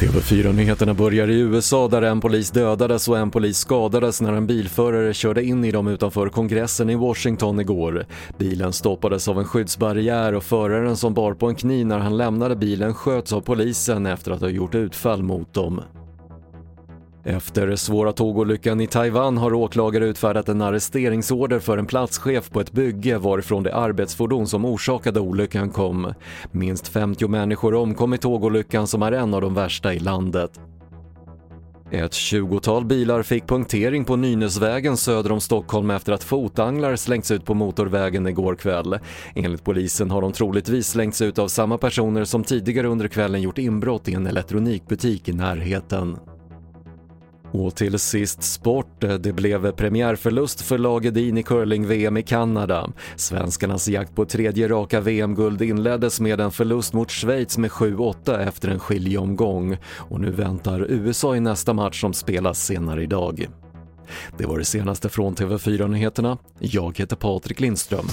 TV4-nyheterna börjar i USA där en polis dödades och en polis skadades när en bilförare körde in i dem utanför kongressen i Washington igår. Bilen stoppades av en skyddsbarriär och föraren som bar på en kniv när han lämnade bilen sköts av polisen efter att ha gjort utfall mot dem. Efter svåra tågolyckan i Taiwan har åklagare utfärdat en arresteringsorder för en platschef på ett bygge varifrån det arbetsfordon som orsakade olyckan kom. Minst 50 människor omkom i tågolyckan som är en av de värsta i landet. Ett tjugotal bilar fick punktering på Nynäsvägen söder om Stockholm efter att fotanglar slängts ut på motorvägen igår kväll. Enligt polisen har de troligtvis slängts ut av samma personer som tidigare under kvällen gjort inbrott i en elektronikbutik i närheten. Och till sist sport. Det blev premiärförlust för lag Edin i curling-VM i Kanada. Svenskarnas jakt på tredje raka VM-guld inleddes med en förlust mot Schweiz med 7-8 efter en skiljeomgång. Och nu väntar USA i nästa match som spelas senare idag. Det var det senaste från TV4 Nyheterna. Jag heter Patrik Lindström.